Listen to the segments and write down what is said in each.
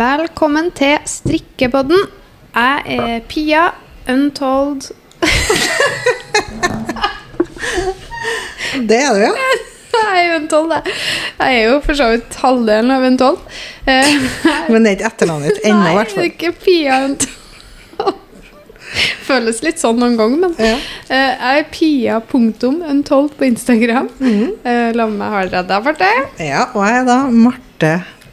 Velkommen til strikkepodden. Jeg er Pia Untold. Det er du, ja. Jeg er Untold, jeg. Jeg er jo for så vidt halvdelen av Untold. Eh, Men det er ikke etternavnet ditt ennå, i hvert Nei, fall. ikke Pia Untold. Føles litt sånn noen ganger, men Ja. eh, jeg er Pia.untold på Instagram. Eh, La meg ha redda for det. ja, og jeg er da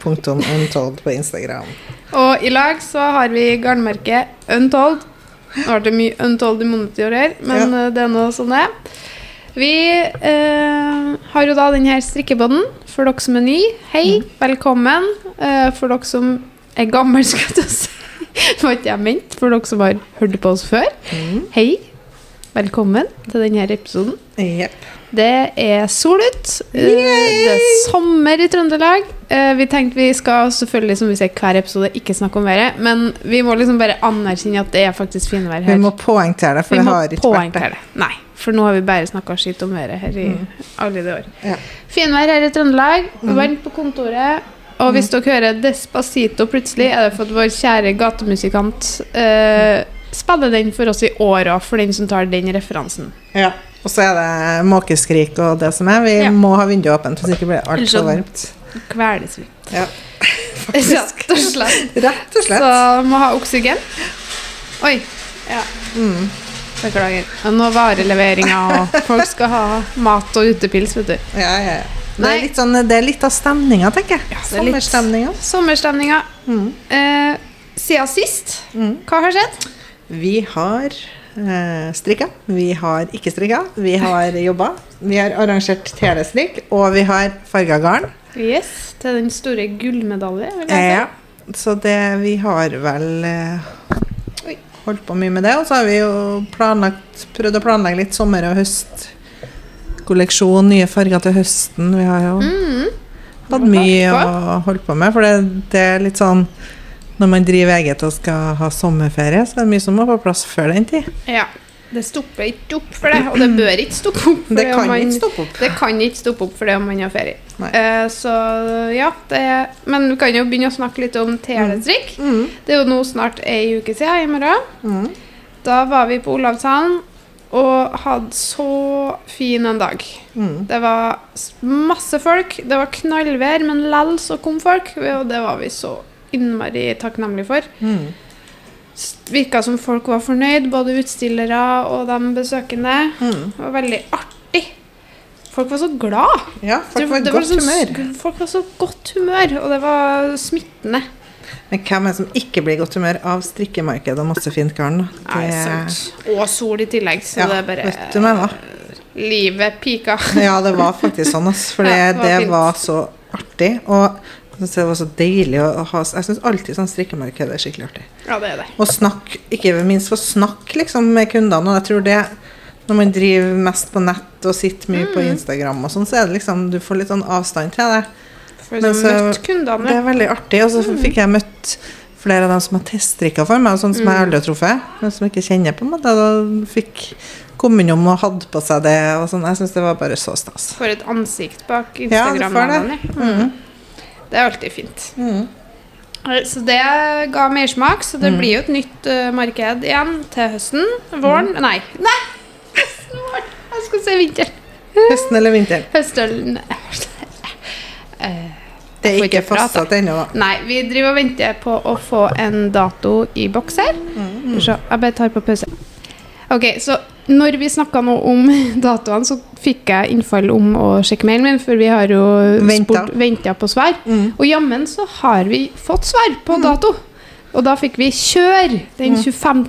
Marte.untold på Instagram. Og i lag så har vi garnmerket Untold. Nå ble det mye Untold i monitor her, men Ja. eh, det er nå sånn det er. Vi eh, har jo da denne strikkebånden for dere som er ny. Hei, velkommen. Eh, for dere som er gamle, skal jeg si. Det var ikke jeg ment. For dere som har hørt på oss før. Hei, velkommen til denne episoden. Yep. Det er sol ut. Eh, Det er sommer i Trøndelag. Eh, Vi tenkte vi skal selvfølgelig, som vi ser hver episode, ikke snakke om været, men vi må liksom bare anerkjenne at det er faktisk finvær her. Vi må poengtere det, for Vi det har ikke vært det. Nei, for nå har vi bare snakka skitt om været her i alle de år. Ja. Finvær her i Trøndelag. Mm. Varmt på kontoret. Og hvis dere hører Despacito plutselig, er det for at vår kjære gatemusikant eh, spiller den for oss i år òg, for den som tar den referansen. Ja. Og så er det måkeskrik og det som er. Vi Ja. må ha vinduet åpent, hvis ikke blir det så- altfor varmt. Kveles vi. Ja. Rett og slett. Rett og slett. Så må ha oksygen. Oi. Ja. Mm. Beklager. Nå vareleveringa, og folk skal ha mat og utepils, vet du. Ja, ja, ja. Det er litt, sånn, det er litt av stemninga, tenker jeg. Ja, er Sommerstemninga. Sommerstemninga. Mm. Eh, siden sist, Mm. hva har skjedd? Vi har eh, strikka, vi har ikke strikka, vi har jobba. Vi har arrangert telestrikk, og vi har farga garn. Yes, til den store gullmedalje, Eh, Ja. Så det vi har vel eh, holdt på mye med det. Og så har vi jo planlagt, prøvd å planlegge litt sommer- og høstkolleksjon, nye farger til høsten. Vi har jo. Mm. hatt mye å holde på med. For det, det er litt sånn når man driver eget og skal ha sommerferie, så er det mye som må på plass før den tid. Ja. Det stopper ikke opp for det, og det bør ikke stoppe opp. Det om kan man, ikke stoppe opp. Det kan ikke stoppe opp for det om man har ferie. Eh, så ja, det Men vi kan jo begynne å snakke litt om telestrikk. Mm. Det er jo nå snart ei uke siden, i morgen. Mm. Da var vi på Olavshallen og hadde så fin en dag. Mm. Det var masse folk. Det var knallvær, men lell så kom folk, og det var vi så innmari takknemlig for. Mm. Virka som folk var fornøyd, både utstillere og de besøkende. Mm. Det var veldig artig. Folk var så glad. Ja, folk var i godt sånn humør. Folk var så godt humør, og det var smittende. Men hvem er det som ikke blir i godt humør av strikkemarked og masse fint garn? Nei, Det- Og sol i tillegg, så Ja, det er bare vet du meg, da. Livet pika. Ja, det var faktisk sånn, altså. For Ja, det var det var så artig. Og jeg det var så deilig å ha Jeg syns alltid sånn strikkemarked er skikkelig artig. Ja, det er det. Og snakk, ikke minst for snakk liksom med kundene. Og jeg tror det når man driver mest på nett og sitter mye på Mm. Instagram og sånn, så er det liksom Du får litt sånn avstand til det. Men så. Det er veldig artig. Og så Mm. fikk jeg møtt flere av dem som har teststrikka for meg, sånn som jeg Mm. aldri har truffet. Men som jeg ikke kjenner, på en måte. Da fikk kommet innom og hadde på seg det. Og sånn. Jeg syns det var bare så stas. For et ansikt bak Ja, du får det. Mm. Mm. Det er alltid fint. Mm. Så det ga mersmak, så det Mm. blir jo et nytt uh, marked igjen til høsten. Våren Mm. Nei, nei! Våren. Jeg skal si vinter. Høsten eller vinteren? Høsten Eh, Det er ikke fastsatt ennå. Nei, vi driver og venter på å få en dato i boks her. Mm. Så jeg bare tar på pause. Ok, så når vi snakka nå om datoene, så fikk jeg innfall om å sjekke mailen min, for vi har jo venta på svar. Mm. Og jammen så har vi fått svar på dato. Og da fikk vi kjør den 25.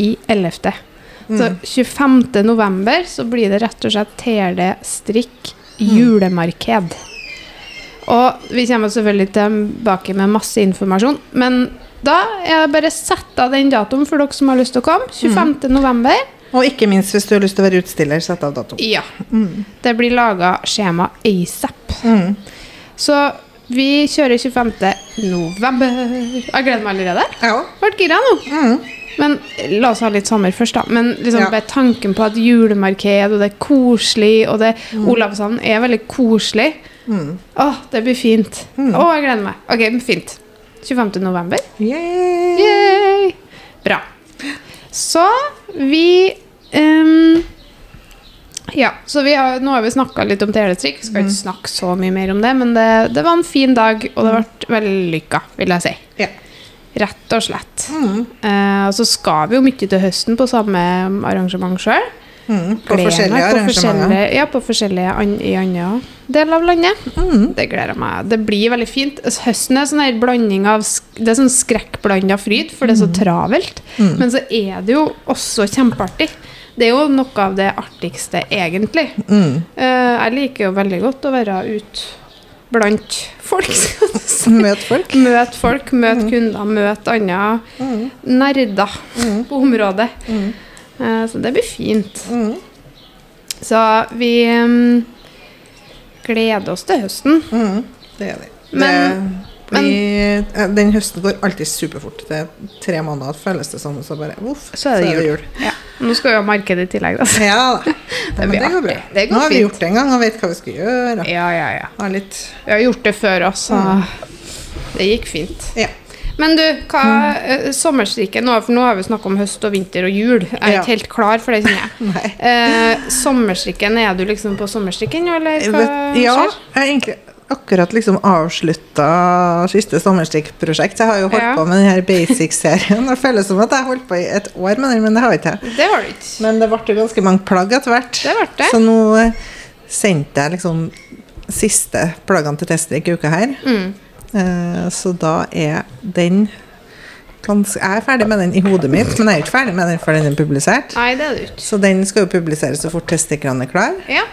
i 11. Så 25. november så blir det rett og slett TRD strikk julemarked. Og vi kommer selvfølgelig tilbake med masse informasjon. Men da er det bare sett av den datoen for dere som har lyst til å komme. 25. november. Og ikke minst hvis du har lyst til å være utstiller, sett av dato. Ja. Det blir laga skjema ASAP. Mm. Så vi kjører 25. november. Jeg gleder meg allerede. Ja. Ble gira nå. Mm. Men la oss ha litt sommer først, da. Men liksom Ja. bare tanken på at julemarked, og det er koselig, og det Olavshallen er veldig koselig. Mm. Åh, det blir fint. Mm. Åh, jeg gleder meg. Ok, fint. 25. november. Yay! Yay! Bra. Så vi um, Ja, så vi har, nå har vi snakka litt om telestrikk. Skal ikke snakke så mye mer om det, men det, det var en fin dag, og det ble vellykka, vil jeg si. Ja. Rett og slett. Eh, og så skal vi jo mye til høsten på samme arrangement sjøl. Mm, på forskjellige arrangementer. Ja, på forskjellige an i andre deler av landet. Mm. Det gleder jeg meg. Det blir veldig fint. Høsten er sånn her blanding av Det er sånn skrekkblanda fryd, for det er så travelt. Men så er det jo også kjempeartig. Det er jo noe av det artigste, egentlig. Mm. Eh, jeg liker jo veldig godt å være ute blant folk. si. Møte folk. Møte folk, møte kunder, møte andre Mm. nerder på området. Eh, så det blir fint. Mm. Så vi mm, gleder oss til høsten. Mm. Det gjør vi. Men- det blir, eh, den høsten går alltid superfort. Det er tre måneder, føles det som. Så bare uff, Så er det jul. Ja. Nå skal vi ha marked i tillegg, da. Ja da. Men blir det går bra. Det går Nå har vi fint. gjort det en gang og vet hva vi skal gjøre. Ja, ja, ja. Ha litt Vi har gjort det før også. Mm. det gikk fint. Ja. Men du, hva mm. sommerstrikken nå? For nå har vi snakka om høst og vinter og jul. Jeg er Ja. ikke helt klar for det, kjenner jeg. Eh, sommerstrikken, er du liksom på sommerstrikken nå, eller hva vet, ja, skjer? jeg har egentlig akkurat liksom avslutta siste sommerstikkprosjekt. Jeg har jo holdt Ja. på med denne basic-serien. Det føles som at jeg har holdt på i et år med den, men det har jeg ikke. Det har ikke. Men det ble ganske mange plagg etter hvert. Det ble det. Så nå sendte jeg liksom siste plaggene til teststrikk i uka her. Mm. Eh, så da er den ganske Jeg er ferdig med den i hodet mitt, men jeg er ikke ferdig med den før den er publisert. Nei, det er det ikke. Så den skal jo publiseres så fort testiklene er klar. Ja.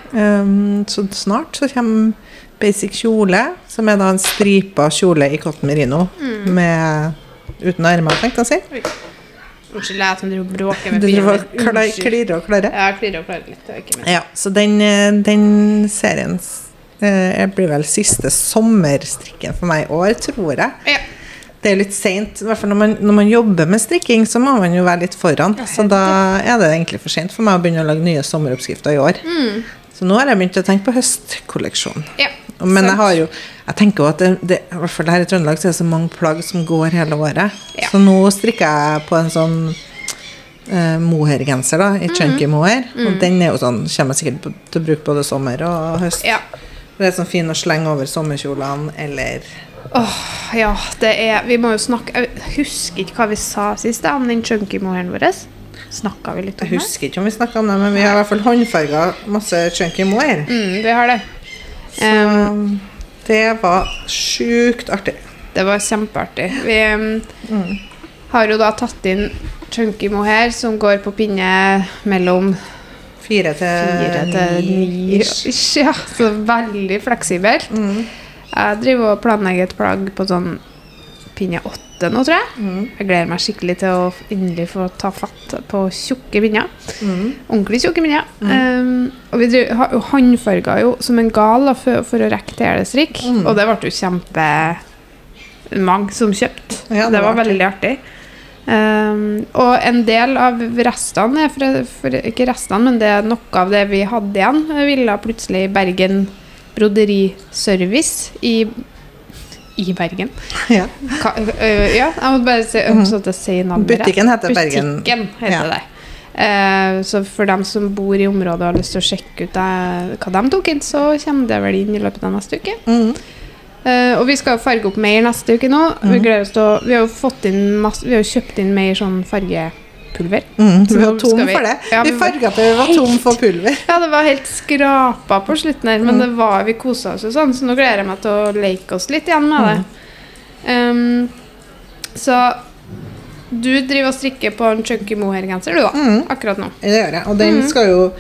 Um, så snart så kommer basic kjole, som er da en stripa kjole i cotton merino Mm. med uten armer, tenkte jeg å si. Unnskyld, jeg som driver bråker med bilen. klirre og klare. Ja, klirrer og klarer litt. Ja, så den, eh, den serien eh, blir vel siste sommerstrikken for meg i år, tror jeg. Ja. Det er litt seint. I hvert fall når man, når man jobber med strikking, så må man jo være litt foran. Så da er det egentlig for sent for meg å begynne å lage nye sommeroppskrifter i år. Mm. Så nå har jeg begynt å tenke på høstkolleksjon. ja. Men jeg har jo Jeg tenker jo at det, det, i hvert fall her i Trøndelag så er det så mange plagg som går hele året. Ja. Så nå strikker jeg på en sånn eh, mohairgenser, da, i chunky mohair. Og den er jo sånn, kommer jeg sikkert til å bruke både sommer og høst. Ja. Det er sånn fin å slenge over sommerkjolene eller Åh, ja, det er Vi må jo snakke Jeg husker ikke hva vi sa sist om den chunky-moren vår. Snakka vi litt om det? Jeg husker ikke om vi snakka om det, men vi har i hvert fall håndfarga masse chunky moer. Mm, vi har det. Så um, det var sjukt artig. det var kjempeartig. Vi um, Mm. har jo da tatt inn chunky mohair som går på pinne mellom Fire til ni Ja, så veldig fleksibelt. Mm. Jeg driver og planlegger et plagg på sånn pinne åtte nå, tror jeg. Mm. Jeg gleder meg skikkelig til å endelig få ta fatt på tjukke pinner. Mm. Ordentlig tjukke pinner. Um, og vi driver, ha- håndfarga jo som en gal da, for, for å rekke telestrikk. Mm. Og det ble jo kjempe mange som kjøpte. Ja, det, det var var veldig artig. Um, og en del av restene for, for, Ikke restene, men det er noe av det vi hadde igjen, ville plutselig Bergen Broderiservice i i Bergen. Ja. Ka, ø, ja, jeg må bare si, mm si navnet. Butikken heter Bergen. Butikken heter Ja. det. Uh, så for dem som bor i området og har lyst til å sjekke ut det, hva de tok inn, så kommer det vel inn i løpet av neste uke. Mm. Eh, og vi skal jo farge opp mer neste uke nå. Vi, gleder oss til å, vi har jo masse, Vi har kjøpt inn mer sånn fargepulver. Mm, så vi var tom vi- for det. Ja, vi farga til vi var tom for pulver. Ja, det var helt skrapa på slutten her, men det var, vi kosa oss og sånn, så nå gleder jeg meg til å leke oss litt igjen med det. Um, så du driver og strikker på en chunky mohair-genser, du da, Mm. akkurat nå. Det gjør jeg. Og den skal jo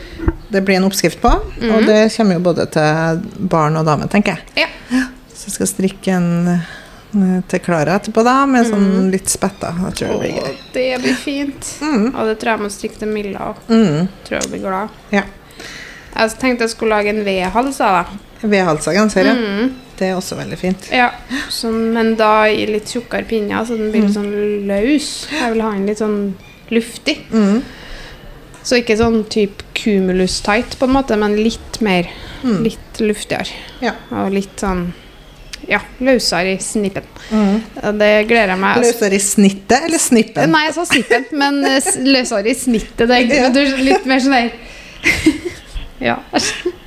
det blir en oppskrift på. Og det kommer jo både til barn og dame, tenker jeg. Ja. Så jeg skal strikke en eh, til Klara etterpå, da, med sånn litt spetta. Det blir gøy. det blir fint. Mm. Og det tror jeg må strikke til Milla òg. Mm. Tror jeg hun blir glad. Ja. Jeg tenkte jeg skulle lage en V-hals av det. Vedhalsa genser, ja. Mm. Det er også veldig fint. Ja, så, men da i litt tjukkere pinner, så den blir litt sånn løs. Jeg vil ha den litt sånn luftig. Mm. Så ikke sånn type cumulus tight, på en måte, men litt mer Mm. Litt luftigere. Ja. Og litt sånn ja, løsere i snippen. Mm. Det gleder jeg meg. Løsere i snittet eller snippen? Nei, jeg sa snippen, men eh, løsere i snittet. Det er Ja. du litt mer sånn der Ja,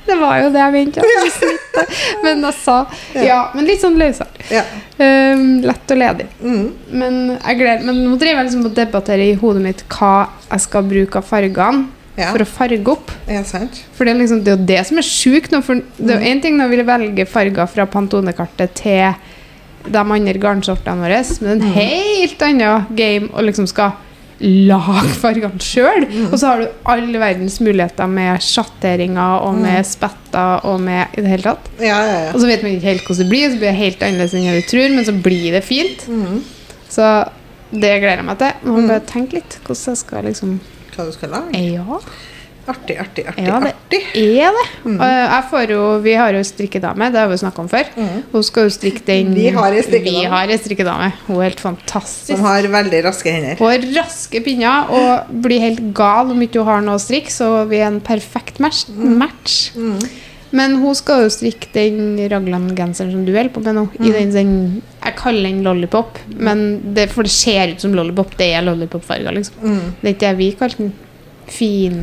det var jo det jeg mente. Ja. Men jeg sa Ja, men litt sånn løsere. Ja. Um, lett og ledig. Mm. Men, jeg gleder, men nå driver jeg liksom og debatterer i hodet mitt hva jeg skal bruke av fargene Ja. for å farge opp. ja, sant. For det er, liksom, det er jo det som er sjukt nå. For det er jo én ting når vi velger farger fra Pantone-kartet til de andre garnsortene våre, men en helt annen game å liksom skal lage fargene sjøl. Og så har du all verdens muligheter med sjatteringer og med spetter og med i det hele tatt. Ja, ja, ja. Og så vet man ikke helt hvordan det blir, så blir det helt annerledes enn du tror, men så blir det fint. Mm. Så det gleder jeg meg til. Man må bare tenke litt hvordan jeg skal liksom Hva du skal lage? Ja. Artig, artig, artig. Ja, det artig. er det. Mm. Jeg får jo, vi har jo strikkedame, det har vi jo snakka om før. Hun skal jo strikke den Vi har ei strikkedame. Strikkedame. Hun er helt fantastisk. Som har veldig raske hender. Hun har raske pinner og blir helt gal om ikke hun har noe å strikke, så vi er en perfekt match. match. Men hun skal jo strikke den Ragland-genseren som du holder på med nå. I den, den, jeg kaller den lollipop, men det, for det ser ut som lollipop. Det er lollipop-farger, liksom. Det er ikke det vi kalte den. Fin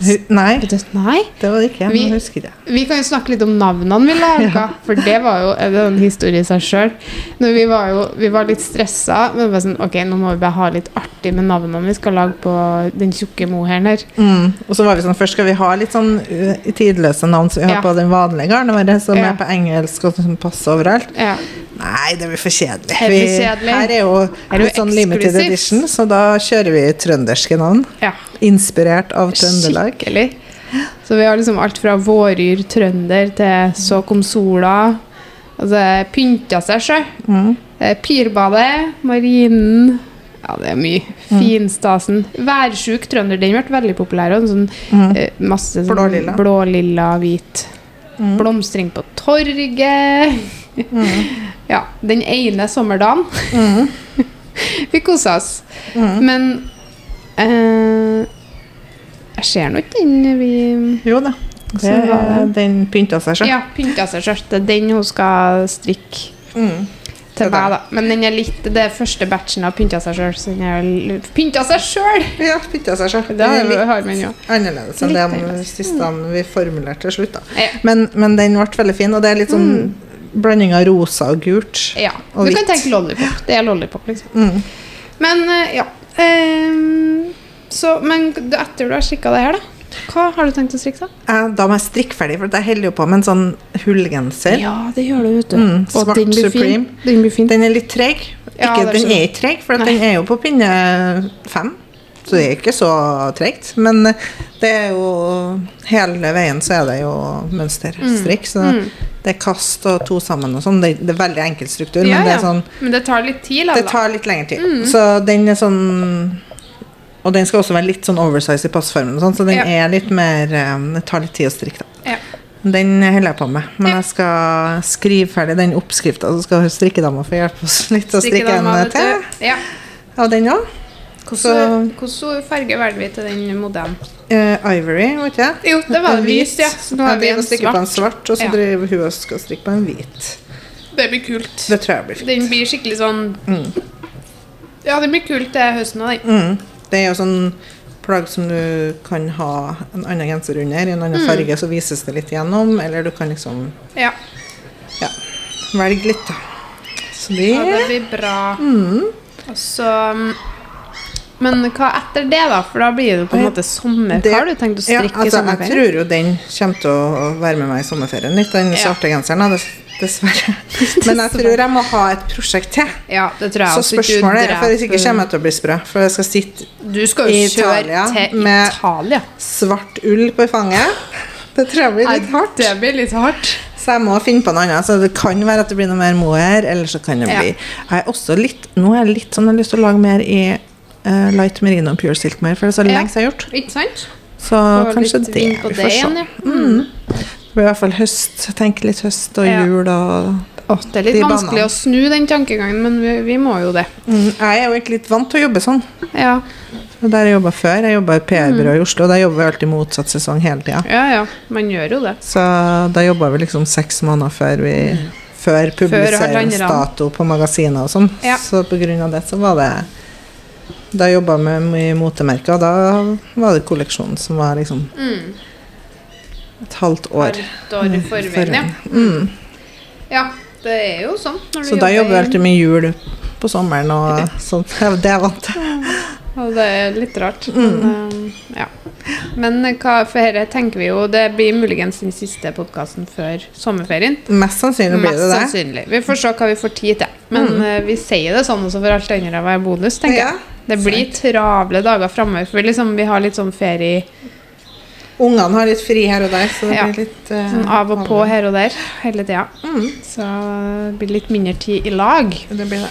Nei, Nei. det var det ikke. Vi- det. Vi kan jo snakke litt om navnene vi laga, for det var jo en historie i seg sjøl. Vi var jo vi var litt stressa, men det var sånn, ok, nå må vi bare ha litt artig med navnene vi skal lage på den tjukke moheren her. Mm. Og så var vi sånn, først skal vi ha litt sånn uh, tidløse navn som vi har Ja. på den vanlige garnet vårt, som Ja. er på engelsk og som passer overalt. Ja. Nei, det blir for kjedelig. Vi, her er jo er litt sånn limited edition, så da kjører vi trønderske navn. ja. Inspirert av Trøndelag. Skikkelig. Så vi har liksom alt fra våryr trønder til så kom sola. Altså pynta seg sjø. Mm. Eh, Pirbadet, marinen Ja, det er mye. Mm. Finstasen. Værsjuk trønder, den ble veldig populær. Og sånn, Mm. eh, masse sånn Blålilla. blålilla, hvit. Mm. Blomstring på torget. ja, den ene sommerdagen. Mm. Vi kosa oss. Mm. Men eh, jeg ser nå ikke den vi Jo da. Det, den pynta seg sjøl. Ja, pynta seg sjøl. Det er den hun skal strikke Mm. til meg, da. Men den er litt det er første batchen av pynta seg sjøl. Så den er pynta seg sjøl! Ja, pynta seg sjøl. Det har, har man jo. annerledes enn Litt det siste vi formulerte til slutt. da. Ja. Men, men den ble veldig fin, og det er litt sånn blanding av rosa og gult. Ja. Og Du kan tenke lollipop. Det er lollipop, liksom. Mm. Men eh, ja. Um, så, men etter du har strikka det her, da? Hva har du tenkt å strikke, da? Jeg, da må jeg strikke ferdig, for jeg holder jo på med en sånn hullgenser. Ja, det gjør du, vet du. Mm, svart den. Supreme. Den. Den er litt treg. Ja, Ikke, det den er ikke treg, for Nei. den er jo på pinne fem. Så det er ikke så tregt. Men det er jo hele veien så er det jo mønsterstrikk. Så Mm. det er kast og to sammen og sånn. Det, det er veldig enkel struktur, Ja, men det er sånn Men det tar litt tid, da. Det tar litt lengre tid. Mm. Så den er sånn Og den skal også være litt sånn oversize i passformen, og sånn, så den Ja. er litt mer eh, Det tar litt tid å strikke, da. Ja. Den holder jeg på med. Men jeg skal skrive ferdig den oppskrifta, så skal strikkedama få hjelpe oss litt å strikke en til. Ja. Og den òg. Hvordan farge velger vi til den modellen? Uh, Ivory, vet ikke det? Jo, det var hvit. ja. Så nå har vi en strikker på en svart. svart, og så Ja. driver hun og skal strikke på en hvit. Det blir kult. Det tror jeg blir fint. Den blir skikkelig sånn Mm. Ja, den blir kult til høsten òg, den. Mm. Det er jo sånn plagg som du kan ha en annen genser under, i en Mm. annen farge, så vises det litt gjennom, eller du kan liksom Ja. ja, velge litt, da. Så det, ja, det blir bra. mm. Og så mm, Men hva etter det, da? For da blir det på en måte sommer. Hva har du tenkt å ja, strikke i sommerferien? jeg tror jo den kommer til å være med meg i sommerferien litt, den Ja. svarte genseren, dessverre. Men jeg tror jeg må ha et prosjekt til. Ja, det tror jeg Så spørsmålet er, for hvis ikke kommer jeg til å bli sprø, for jeg skal sitte Du skal jo i Italia til med- Italia. svart ull på fanget. Det tror jeg blir litt hardt. Det blir litt hardt. Så jeg må finne på noe annet. Så det kan være at det blir noe mer mohair, eller så kan det Ja. bli Jeg er også litt Nå er jeg litt sånn jeg har lyst til å lage mer i eh, light merino pure silk mer, for det er så lenge siden jeg har gjort. Ikke sant? Så Får kanskje det. Vi får se. igjen, ja. Mm. Det blir i hvert fall høst. Tenker litt høst og Ja. jul og Åh, det er litt De vanskelig å snu den tankegangen, men vi, vi må jo det. mm. Jeg er jo egentlig litt vant til å jobbe sånn. Ja, Så Der jeg jobba før. Jeg jobba i PR-byrå i Oslo. og Der jobber vi alltid motsatt sesong hele tida. ja, ja. Man gjør jo det. Så da jobba vi liksom seks måneder før vi før publiseringsdato på magasiner og sånn. Ja. Så av det så var det Da jeg jobba med mye motemerker, da var det kolleksjonen som var liksom Mm. et halvt år. Et år i forveien, ja. Mm. Ja, det er jo sånn. Så da jobber jeg alltid med jul på sommeren og sånt. Det er vant til. Og det er litt rart. Mm. Men, um, ja. men hva, for dette tenker vi jo Det blir muligens den siste podkasten før sommerferien. Mest sannsynlig blir det det. sannsynlig. Vi får se hva vi får tid til. Men Mm. eh, vi sier det sånn også for alt det andre å være bonus, tenker Ja, jeg. Det blir travle dager framover. For liksom, vi har litt sånn ferie Ungene har litt fri her og der, så det Ja. blir litt uh, sånn av og på her og der hele tida. Mm, Så det blir litt mindre tid i lag. det blir det.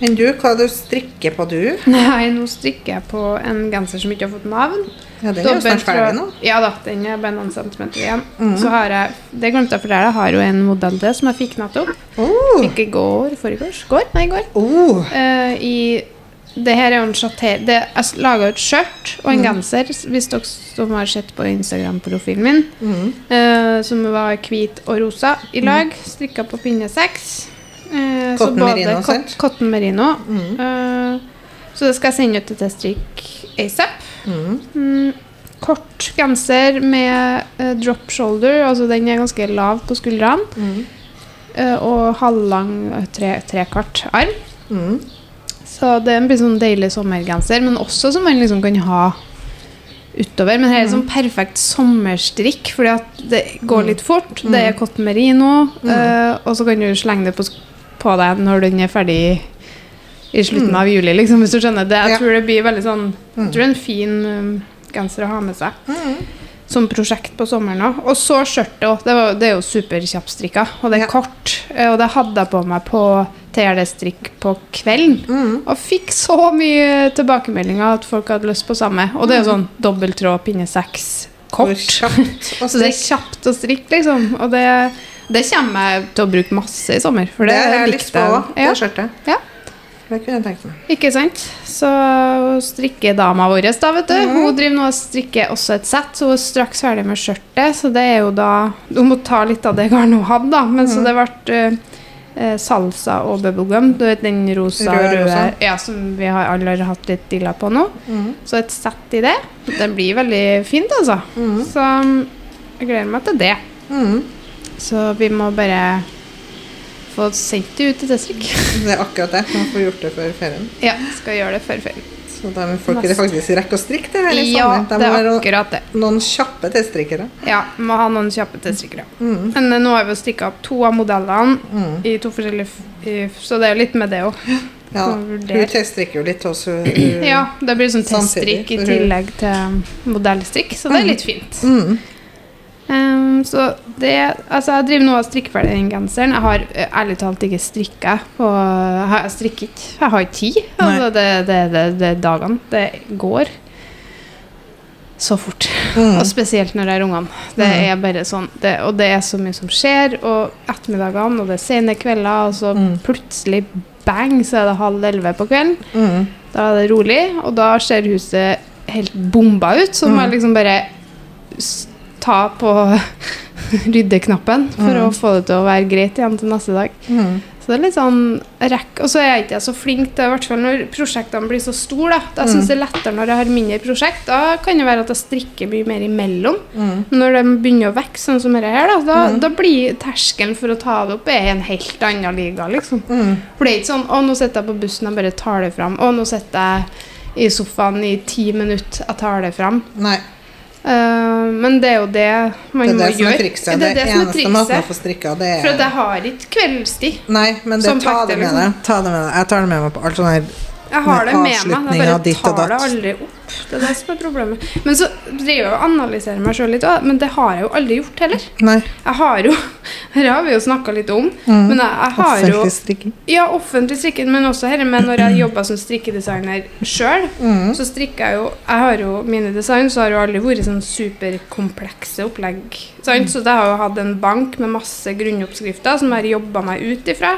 Men du, hva du strikker på, du? Nei, nå strikker jeg på en genser som ikke har fått navn. Ja, den er jo snart ferdig nå. Ja da, den er bare noen centimeter igjen. Mm. Så har jeg Det glemte jeg å fortelle, jeg har jo en modell til som jeg fikk nettopp. Oh, Fikk i går, forrige går? Nei, i går. oh. Uh, I det her er jo en chatter... Jeg laga et skjørt og en mm. genser, hvis dere som har sett på Instagram-profilen min, Mm. eh, som var hvit og rosa i lag. Strikka på pinne seks. Eh, så Cotton merino, sant? Cotton merino. Mm. Eh, så det skal jeg sende ut til strikk ASAP. Mm. Mm, kort genser med drop shoulder, altså den er ganske lav på skuldrene. Mm. eh, og halvlang trekvart tre, arm. Mm. Så det blir sånn deilig sommergenser, men også som man liksom kan ha utover. Men her er sånn perfekt sommerstrikk, fordi at det går litt fort. Det er cotton merino, eh, og så kan du slenge det på, på deg når den er ferdig i slutten av juli, liksom, hvis du skjønner. Det, jeg tror det blir veldig sånn Jeg tror det er en fin um, genser å ha med seg Mm. som prosjekt på sommeren òg. Og så skjørtet òg. Det, det er jo superkjappstrikka, og det er kort. eh, Og det hadde jeg på meg på TRD-strikk på kvelden. Mm. Og fikk så mye tilbakemeldinger at folk hadde lyst på samme. Og det er jo sånn dobbelttråd, pinne seks, kort. Så det er kjapt å strikke, liksom. Og det, det kommer jeg til å bruke masse i sommer. For Det det, har jeg likte på òg, det skjørtet. Ja. Det kunne jeg tenkt meg. ikke sant? Så strikkedama vår, da, vet du, Mm. hun driver nå og strikker også et sett, så hun er straks ferdig med skjørtet. Så det er jo da Hun må ta litt av det garnet hun hadde, da. Men mm. så det ble eh, salsa og bubblegum. Du vet den rosa røde, røde. Ja, som vi har alle har hatt litt dilla på nå. Mm. Så et sett i det. Det blir veldig fint, altså. Mm. Så um, jeg gleder meg til det. Mm. Så vi må bare få sendt det ut til Testrik. Det er akkurat det. Man får gjort det før ferien. Ja, skal gjøre det før ferien. Så at de folk faktisk rekke å strikke det her i Ja, det De må er akkurat det. noen kjappe teststrikkere. Ja, må ha noen kjappe teststrikkere. Mm. Men eh, nå har vi strikka opp to av modellene Mm. i to forskjellige Så det er jo litt med det òg. Ja, hun teststrikker jo litt også. Ja, det blir sånn teststrikk i tillegg til modellstrikk, så det er litt fint. Mm. Um, så det Altså, jeg driver nå og strikker ferdig den genseren. Jeg har eh, ærlig talt ikke strikka på Jeg har- jeg strikker ikke Jeg har ikke tid. Altså, det, det, det, det dagene. Det går så fort. Mm. Og spesielt når det er ungene. Det Mm. er bare sånn det, Og det er så mye som skjer, og ettermiddagene, og det er sene kvelder, og så Mm. plutselig bang, så er det halv elleve på kvelden. Mm. Da er det rolig, og da ser huset helt bomba ut. Så Mm. jeg liksom bare ta på ryddeknappen for Mm. å få det til å være greit igjen til neste dag. Mm. Så det er litt sånn rekk. Og så er jeg ikke så flink til, i hvert fall når prosjektene blir så store. Da, da syns Mm. jeg det er lettere når jeg har mindre prosjekt. Da kan det være at jeg strikker mye mer imellom. Mm. Når de begynner å vokse, sånn som dette her, da, da, Mm. da blir terskelen for å ta det opp er en helt annen liga, liksom. Mm. For det er ikke sånn 'Å, nå sitter jeg på bussen, og bare tar det fram'. 'Å, nå sitter jeg i sofaen i ti minutter, og tar det fram'. Nei, Eh, men det er jo det man det må det som gjøre. er trikset. Det er det som er eneste måten å få strikka, det For er jeg har ikke kveldstid. Nei, men det, ta det med liksom. deg. Ta det med deg. Jeg tar det med meg på alt sånn her Jeg har det med meg, jeg bare tar det aldri opp. Det er det som er problemet. Men så driver jeg og analyserer meg sjøl litt òg, men det har jeg jo aldri gjort heller. Nei. Jeg har jo Dette har vi jo snakka litt om, Mm. men jeg, jeg har jo Offentlig strikking. Ja, offentlig strikking, men også her med når jeg jobba som strikkedesigner sjøl. Mm. Så strikker jeg jo Jeg har jo mine design, så har jo aldri vært sånn superkomplekse opplegg. Sant? Så jeg har jo hatt en bank med masse grunnoppskrifter som jeg har jobba meg ut ifra.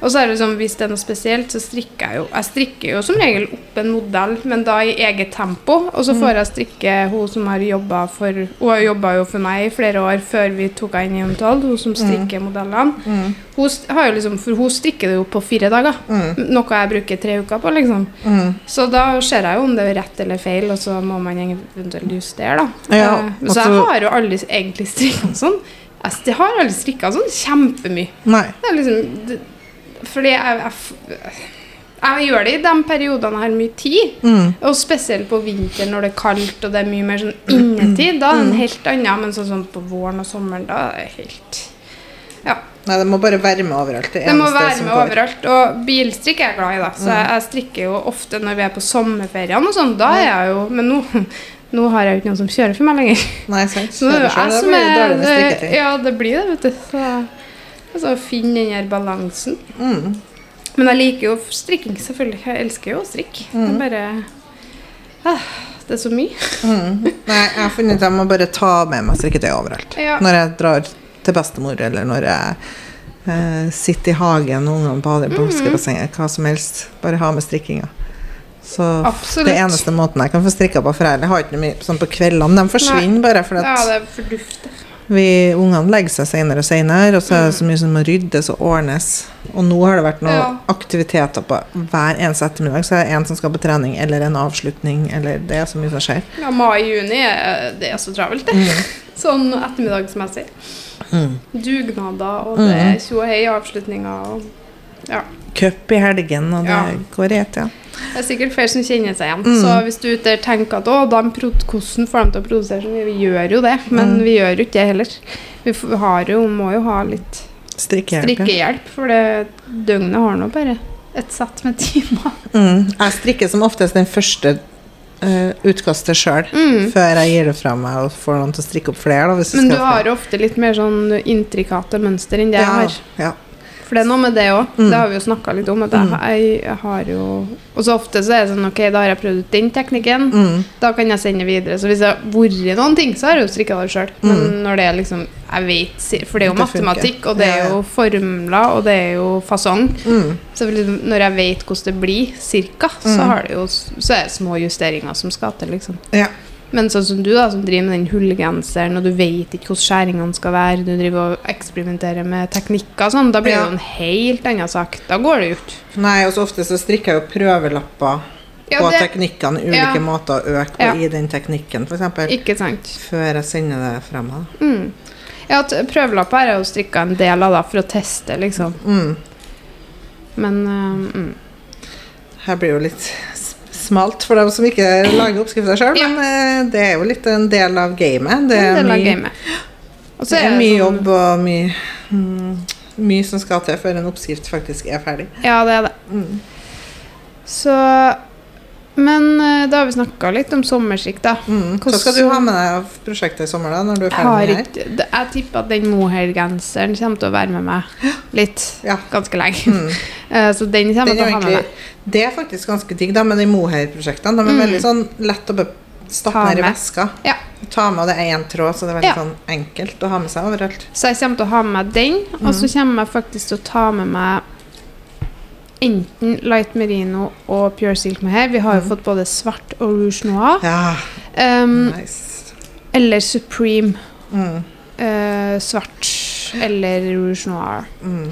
Og så er det sånn, hvis det er noe spesielt, så strikker jeg jo Jeg strikker jo som regel opp en modell, men da i eget tempo. Og så får jeg strikke hun som har jobba for Hun har jobba jo for meg i flere år før vi tok henne inn i Untold, hun som strikker modellene. Mm. Hun, har jo liksom, for hun strikker det jo på fire dager. Mm. Noe jeg bruker tre uker på, liksom. Mm. Så da ser jeg jo om det er rett eller feil, og så må man eventuelt justere, da. Ja, Eh, og så jeg har jo aldri egentlig strikka sånn. Jeg har aldri strikka sånn kjempemye. Nei. Det er liksom det, Fordi jeg, jeg, jeg gjør det i de periodene jeg har mye tid. Mm. Og spesielt på vinteren når det er kaldt og det er mye mer sånn innetid. Da er det en helt annen, men sånn, sånn på våren og sommeren, da er det helt Ja. Nei, det må bare være med overalt. Det, Det må være med overalt. Og bilstrikk er jeg glad i, da. Så jeg, jeg strikker jo ofte når vi er på sommerferiene og sånn. Da er jeg jo Men nå, nå har jeg jo ikke noen som kjører for meg lenger. Nei, sant. Det er Kjører selv, som blir det det. Ja, det blir det, vet du. Så, altså, finne den her balansen. Mm. Men jeg liker jo strikking, selvfølgelig. Jeg elsker jo å strikke. Det er bare ah, Det er så mye. Mm. Nei, jeg har funnet ut at jeg må bare ta med meg strikketøy overalt. Ja. Når jeg drar til bestemor, eller når jeg eh, sitter i hagen og ungene bader i på fiskebassenget. Hva som helst. Bare ha med strikkinga. Så Absolutt. det eneste måten jeg kan få strikka på, for jeg har ikke noe mye sånn på kveldene. De forsvinner bare fordi Ja, det er fordufter. Vi ungene legger seg senere og senere, og så er det så mye som må ryddes og ordnes. Og nå har det vært noen Ja. aktiviteter på hver eneste ettermiddag. Så er det en som skal på trening, eller en avslutning, eller det er så mye som skjer. Ja, mai-juni det er så travelt, det. Sånn ettermiddagsmessig. Mm. Dugnader, og det er tjo og hei avslutninger og Ja. Cup i helgen, og det Ja. går i ett, ja. Det er sikkert flere som kjenner seg igjen. Mm. Så hvis du der tenker at å, de hvordan får de til å produsere sånn. Vi gjør jo det, men Mm. vi gjør jo ikke det heller. Vi har jo, må jo ha litt Strikkehjelp. strikkehjelp, for det døgnet har nå bare et sett med timer. Mm. Jeg strikker som oftest den første uh, utkastet sjøl, Mm. før jeg gir det fra meg og får noen til å strikke opp flere. Da, jeg Men du har ofte litt mer sånn intrikate mønster enn det jeg ja, har. ja. For det er noe med det òg. Mm. Det har vi jo snakka litt om. Jeg, Mm. jeg, har jo Og så ofte så er det sånn Ok, da har jeg prøvd ut den teknikken. Mm. Da kan jeg sende videre. Så hvis det har vært noen ting, så har jeg jo strikka det sjøl. Men når det er liksom Jeg vet For det er jo Mm. Det matematikk, og det er jo formler, og det er jo fasong. Mm. Så når jeg vet hvordan det blir, cirka, så, Mm. har det jo, så er det små justeringer som skal til, liksom. Ja. Men sånn som du, da, som driver med den hullgenseren, og du vet ikke hvordan skjæringene skal være, du driver og eksperimenterer med teknikker og sånn, da blir det jo en helt annen sak. Da går det jo ikke. Nei, og så ofte så strikker jeg jo prøvelapper Ja, på det- teknikkene, ulike Ja. måter å øke på Ja. i den teknikken, f.eks. Ikke sant? Før jeg sender det frem. Da. Mm. Ja, prøvelapper har jeg jo strikka en del av da, for å teste, liksom. Mm. Men uh, mm. Her blir jo litt smalt for dem som ikke lager oppskrifter sjøl, Ja. men eh, det er jo litt en del av gamet. Det er, mye, game. Det er mye sånn- jobb og mye, mm, mye som skal til før en oppskrift faktisk er ferdig. Ja, det er det. Mm. Så Men eh, da har vi snakka litt om sommerstrikk, da. Mm. Hva skal du ha med deg av prosjektet i sommer, da? Når du er ferdig med det her? Jeg tipper at den mohair-genseren kommer til å være med meg litt. Ja. Ganske lenge. Mm. Eh, Så den kommer jeg til å ha med meg. Det er faktisk ganske digg da, med de mohair-prosjektene. De er Mm. veldig sånn lett å stappe ned i veska. Ja. Ta med, og det er én tråd, så det er veldig Ja. sånn enkelt å ha med seg overalt. Så jeg kommer til å ha med meg den, og så Mm. kommer jeg faktisk til å ta med meg enten light merino og pure silk mohair. Vi har jo Mm. fått både svart og rouge noir. Ja, Um, nice. Eller supreme Mm. eh, svart eller rouge noir. Mm.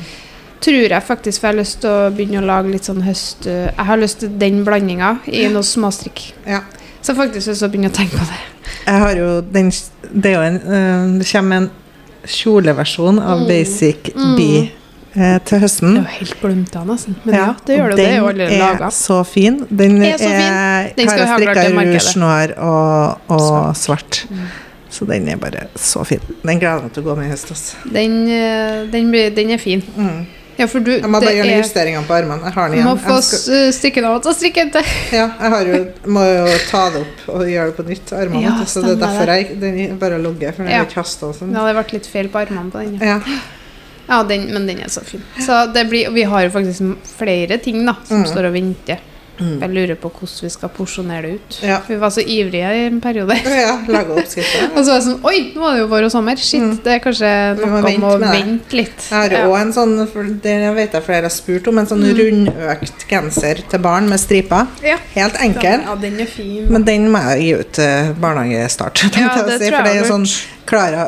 Tror jeg faktisk, jeg har lyst til å begynne å lage litt sånn høst... Jeg har lyst til den blandinga i noe småstrikk. Ja. Så faktisk lyst til å begynne å tenke på det. Jeg har jo den Det jo en eh, Det kommer en kjoleversjon av Mm. Basic Mm. Bee eh, til høsten. Det er jo helt glemt av, nesten. Men ja, det gjør det. Den Det er jo allerede er laga. så fin. Den Er så fin. Den skal vi ha klart til rouge noir og, og svart. Mm. Så den er bare så fin. Den gleder jeg meg til å gå med i høst. Altså. Den, eh, den, den er fin. Mm. Ja, for du Jeg må bare gjøre er- noen justeringer på armene. Jeg har den må få skal, den av og strikke den til. ja, jeg har jo, må jo ta det opp og gjøre det på nytt. Armene, Ja, så det er derfor jeg den bare ligger. For den Ja. ikke hastet og sånn. Det hadde vært litt feil på armene på den. Ja, Ja. ja den, men den er så fin. Så det blir, vi har jo faktisk flere ting da som Mm. står og venter. Jeg lurer på hvordan vi skal porsjonere det ut. Ja. Vi var så ivrige i en periode. Ja, lage oppskrifter. Og så var det sånn Oi, nå var det jo vår og sommer. Shit, det er kanskje Mm. Noe om å vente litt. Jeg har òg Ja. en sånn, det vet jeg flere har spurt om, en sånn rundøkt genser til barn med striper. Ja. Helt enkel. Ja, den er fin. Men den må jeg gi ut til barnehagestart. Ja, jeg det si, tror for jeg det er har sånn Klara,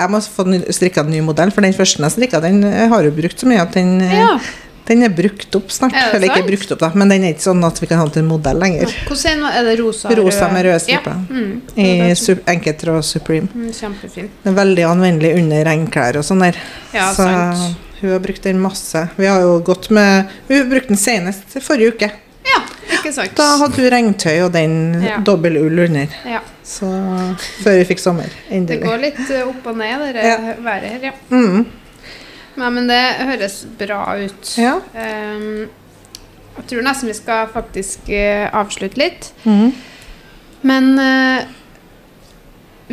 Jeg må få ny- strikka en ny modell, for den første jeg strikka, den har jo brukt så mye at den, Ja. Den er brukt opp snart. Er Eller ikke brukt opp, da, men den er ikke sånn at vi kan ha den til modell lenger. Hvordan er? Det rosa? Rosa med røde Ja. Mm. I enkeltråd Supreme. Mm, Kjempefin. Den er veldig anvendelig under regnklær og sånn der. Ja, så sant. hun har brukt den masse. Vi har jo gått med Hun brukte den senest forrige uke. Ja, ikke sant. Da hadde hun regntøy og den Ja. dobbel ull under. Ja. Så før vi fikk sommer. Endelig. Det går litt eh, opp og ned, det Ja. været her, ja. Mm. Nei, men det høres bra ut. Ja. Um, jeg tror nesten vi skal faktisk uh, avslutte litt. Mm. Men uh,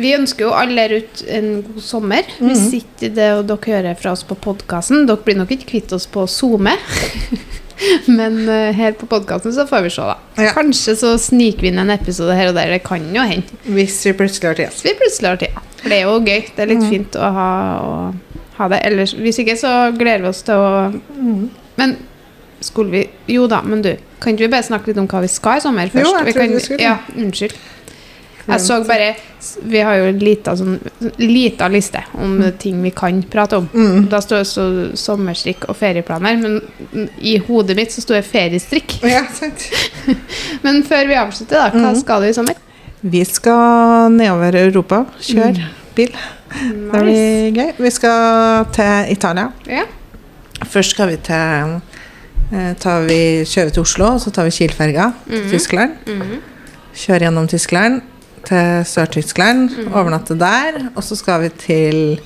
vi ønsker jo alle der ute en god sommer. Vi Hvis ikke det og dere hører fra oss på podkasten Dere blir nok ikke kvitt oss på SoMe. Men uh, her på podkasten så får vi se, da. Ja. Kanskje så sniker vi inn en episode her og der. Det kan jo hende. Hvis vi plutselig har tid. Hvis vi plutselig har tid. For det er jo gøy. Det er litt mm. fint å ha, å ha det. Ellers, hvis ikke, så gleder vi oss til å Mm. Men skulle vi Jo da, men du, kan ikke vi bare snakke litt om hva vi skal i sommer først? Jo, jeg vi trodde kan, vi skulle. Ja, unnskyld. Jeg så bare Vi har jo en lita, sånn, lita liste om ting vi kan prate om. Mm. Da står det så sommerstrikk og ferieplaner, men i hodet mitt så står det feriestrikk. Ja, sant. Men før vi avslutter, da, hva Mhm. skal du i sommer? Vi skal nedover Europa. Kjøre Mm. Bil. Det blir gøy. Vi skal til Italia. Ja. Først skal vi til eh, tar vi, Kjører til Oslo, så tar vi Kiel-ferga til Mhm. Tyskland. Mhm. Kjører gjennom Tyskland til Sør-Tyskland, Mhm. overnatter der. Og så skal vi til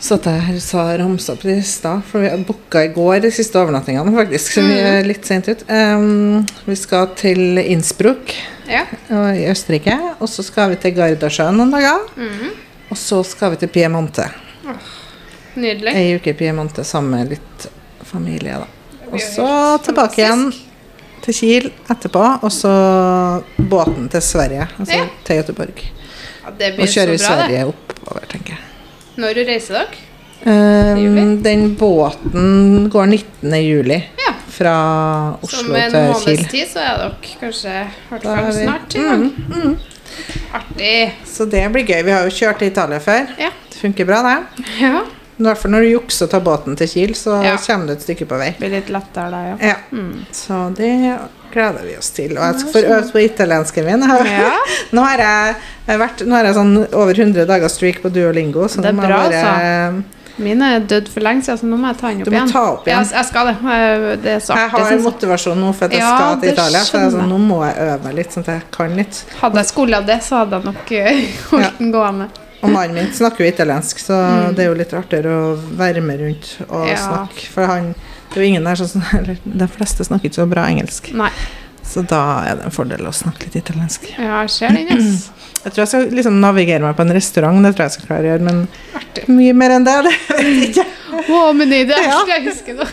Så at jeg her sa ramsa opp i stad, for vi booka i går de siste overnattingene, faktisk. Så vi er litt sent ut. Um, vi skal til Innsbruck Ja. og i Østerrike. Og så skal vi til Gardasjøen noen dager. Mhm. Og så skal vi til Piemonte. Nydelig. Ei uke i Piemonte sammen med litt familie, da. Og så tilbake igjen til Kiel etterpå, og så båten til Sverige, altså Ja. til Göteborg. Ja, det Og blir så kjører vi bra. Sverige oppover, tenker jeg. Når reiser dere? Um, den båten går 19. juli Ja. fra Så Oslo med en måneds tid så er dere kanskje er vi- snart i gang. Mm, mm. Artig. Så det blir gøy. Vi har jo kjørt til Italia før. Ja. Det funker bra, det. Ja. I hvert fall når du jukser og tar båten til Kiel, så Ja. kommer du et stykke på vei. Blir litt lettere da, ja. Ja. Mm. Så det gleder vi oss til. Og jeg får øvd på italiensken min. Ja. Nå har jeg, jeg vært, nå har jeg sånn over 100 dager streak på Duolingo. Så Det er bra, bare, Min er dødd for lenge siden, så nå må jeg ta den opp igjen. opp igjen. Ja, jeg skal det. Det er så Jeg har motivasjon nå for at jeg Ja, skal til Italia. Så jeg sånn, nå må jeg øve meg litt, sånn at jeg kan litt. Hadde jeg skulle det, så hadde jeg nok holdt ja. den gående. Og mannen min snakker jo italiensk, så Mm. det er jo litt artigere å være med rundt og Ja. snakke. For han, det er jo ingen der som eller, De fleste snakker ikke så bra engelsk. Nei. Så da er det en fordel å snakke litt italiensk. Ja, jeg ser den, yes. Jeg tror jeg skal liksom navigere meg på en restaurant, det tror jeg skal klare å gjøre, men Artig. mye mer enn det, det vet jeg ikke. Wow, men det er Ja. det jeg husker nå.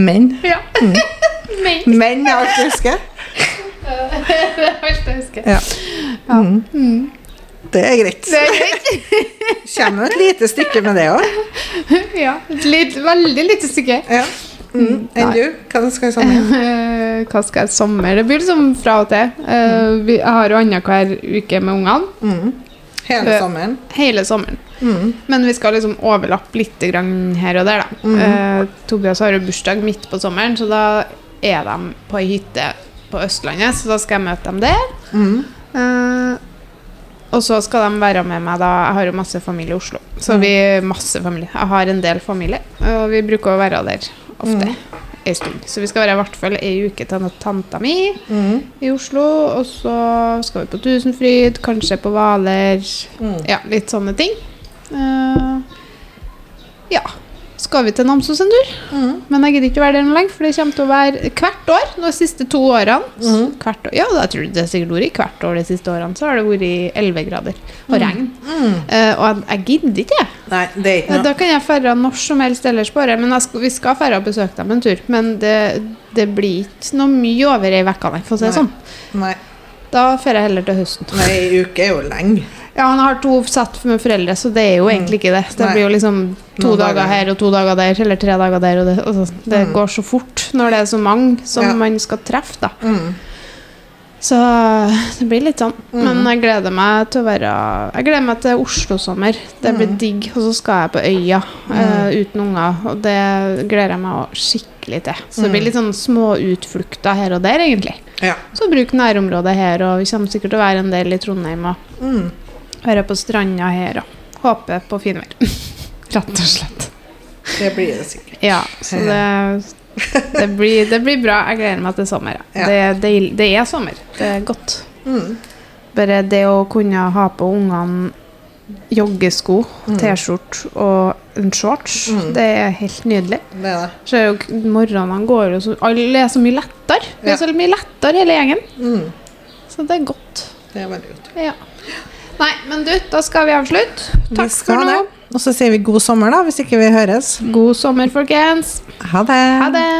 Men Ja. Mm. Men Men er alt jeg husker. det er alt jeg husker. Ja. Ja. Mm. Mm. Det er greit. Det er greit. Kommer et lite stykke med det òg. Ja. Et litt, veldig lite stykke. Ja. Mm. Enn du? Hva skal i sommer? Eh, Hva skal jeg i sommer? Det blir liksom fra og til. Mm. vi, har jo annenhver uke med ungene. Mm. Hele Eh, sommeren? Hele sommeren. Mm. Men vi skal liksom overlappe litt her og der, da. Eh, Tobias har jo bursdag midt på sommeren, så da er de på ei hytte på Østlandet, så da skal jeg møte dem der. Mm. Og så skal de være med meg da Jeg har jo masse familie i Oslo. Så Mm. vi masse familie. Jeg har en del familie, og vi bruker å være der ofte. Mm. En stund. Så vi skal være i hvert fall ei uke til tanta mi Mm. i Oslo. Og så skal vi på Tusenfryd, kanskje på Hvaler. Mm. Ja, litt sånne ting. Uh, ja. Skal vi til Namsos en tur. Men jeg gidder ikke å være der noe lenge, for det kommer til å være hvert år de siste to årene. Hvert år, ja, da tror det er sikkert vært hvert år de siste årene, så har det vært 11 grader og regn. Eh, og jeg, jeg gidder ikke. Nei, det er ikke Eh, noe. Da kan jeg dra når som helst ellers på året, men skal, vi skal dra og besøke dem en tur. Men det, det blir ikke noe mye over ei uke, for å si det sånn. Nei. Da drar jeg heller til høsten. Nei, ei uke er jo lenge. Ja, han har to satt med foreldre, så det er jo egentlig ikke det. Det Nei. blir jo liksom to Noen dager dager. her og to dager der, eller tre dager der. Og det, og det Mm. går så fort når det er så mange som Ja. man skal treffe, da. Mm. Så det blir litt sånn. Men jeg gleder meg til å være Jeg gleder meg til Oslo-sommer. Det blir digg. Og så skal jeg på øya uh, uten unger, og det gleder jeg meg skikkelig til. Så det blir litt sånn små utflukter her og der, egentlig. Ja. Så bruk nærområdet her, og vi kommer sikkert til å være en del i Trondheim og Mm. være på stranda her og håpe på finvær. Rett og slett. Det blir det sikkert. Ja, så det, det, blir, det blir bra. Jeg gleder meg til sommer. Ja. Ja. Det, deil- det er sommer. Det er godt. Mm. Bare det å kunne ha på ungene joggesko, T-skjorte og en shorts, Mm. det er helt nydelig. Det er det. Så jo morgenene går jo så Alle er så mye lettere. Vi er så mye lettere hele gjengen. Mm. Så det er godt. Det er veldig godt. Ja. Nei, men du, da skal vi avslutte. Takk Vi skal for nå. det. Og så sier vi god sommer, da, hvis ikke vi høres. God sommer, folkens. Ha det. Ha det.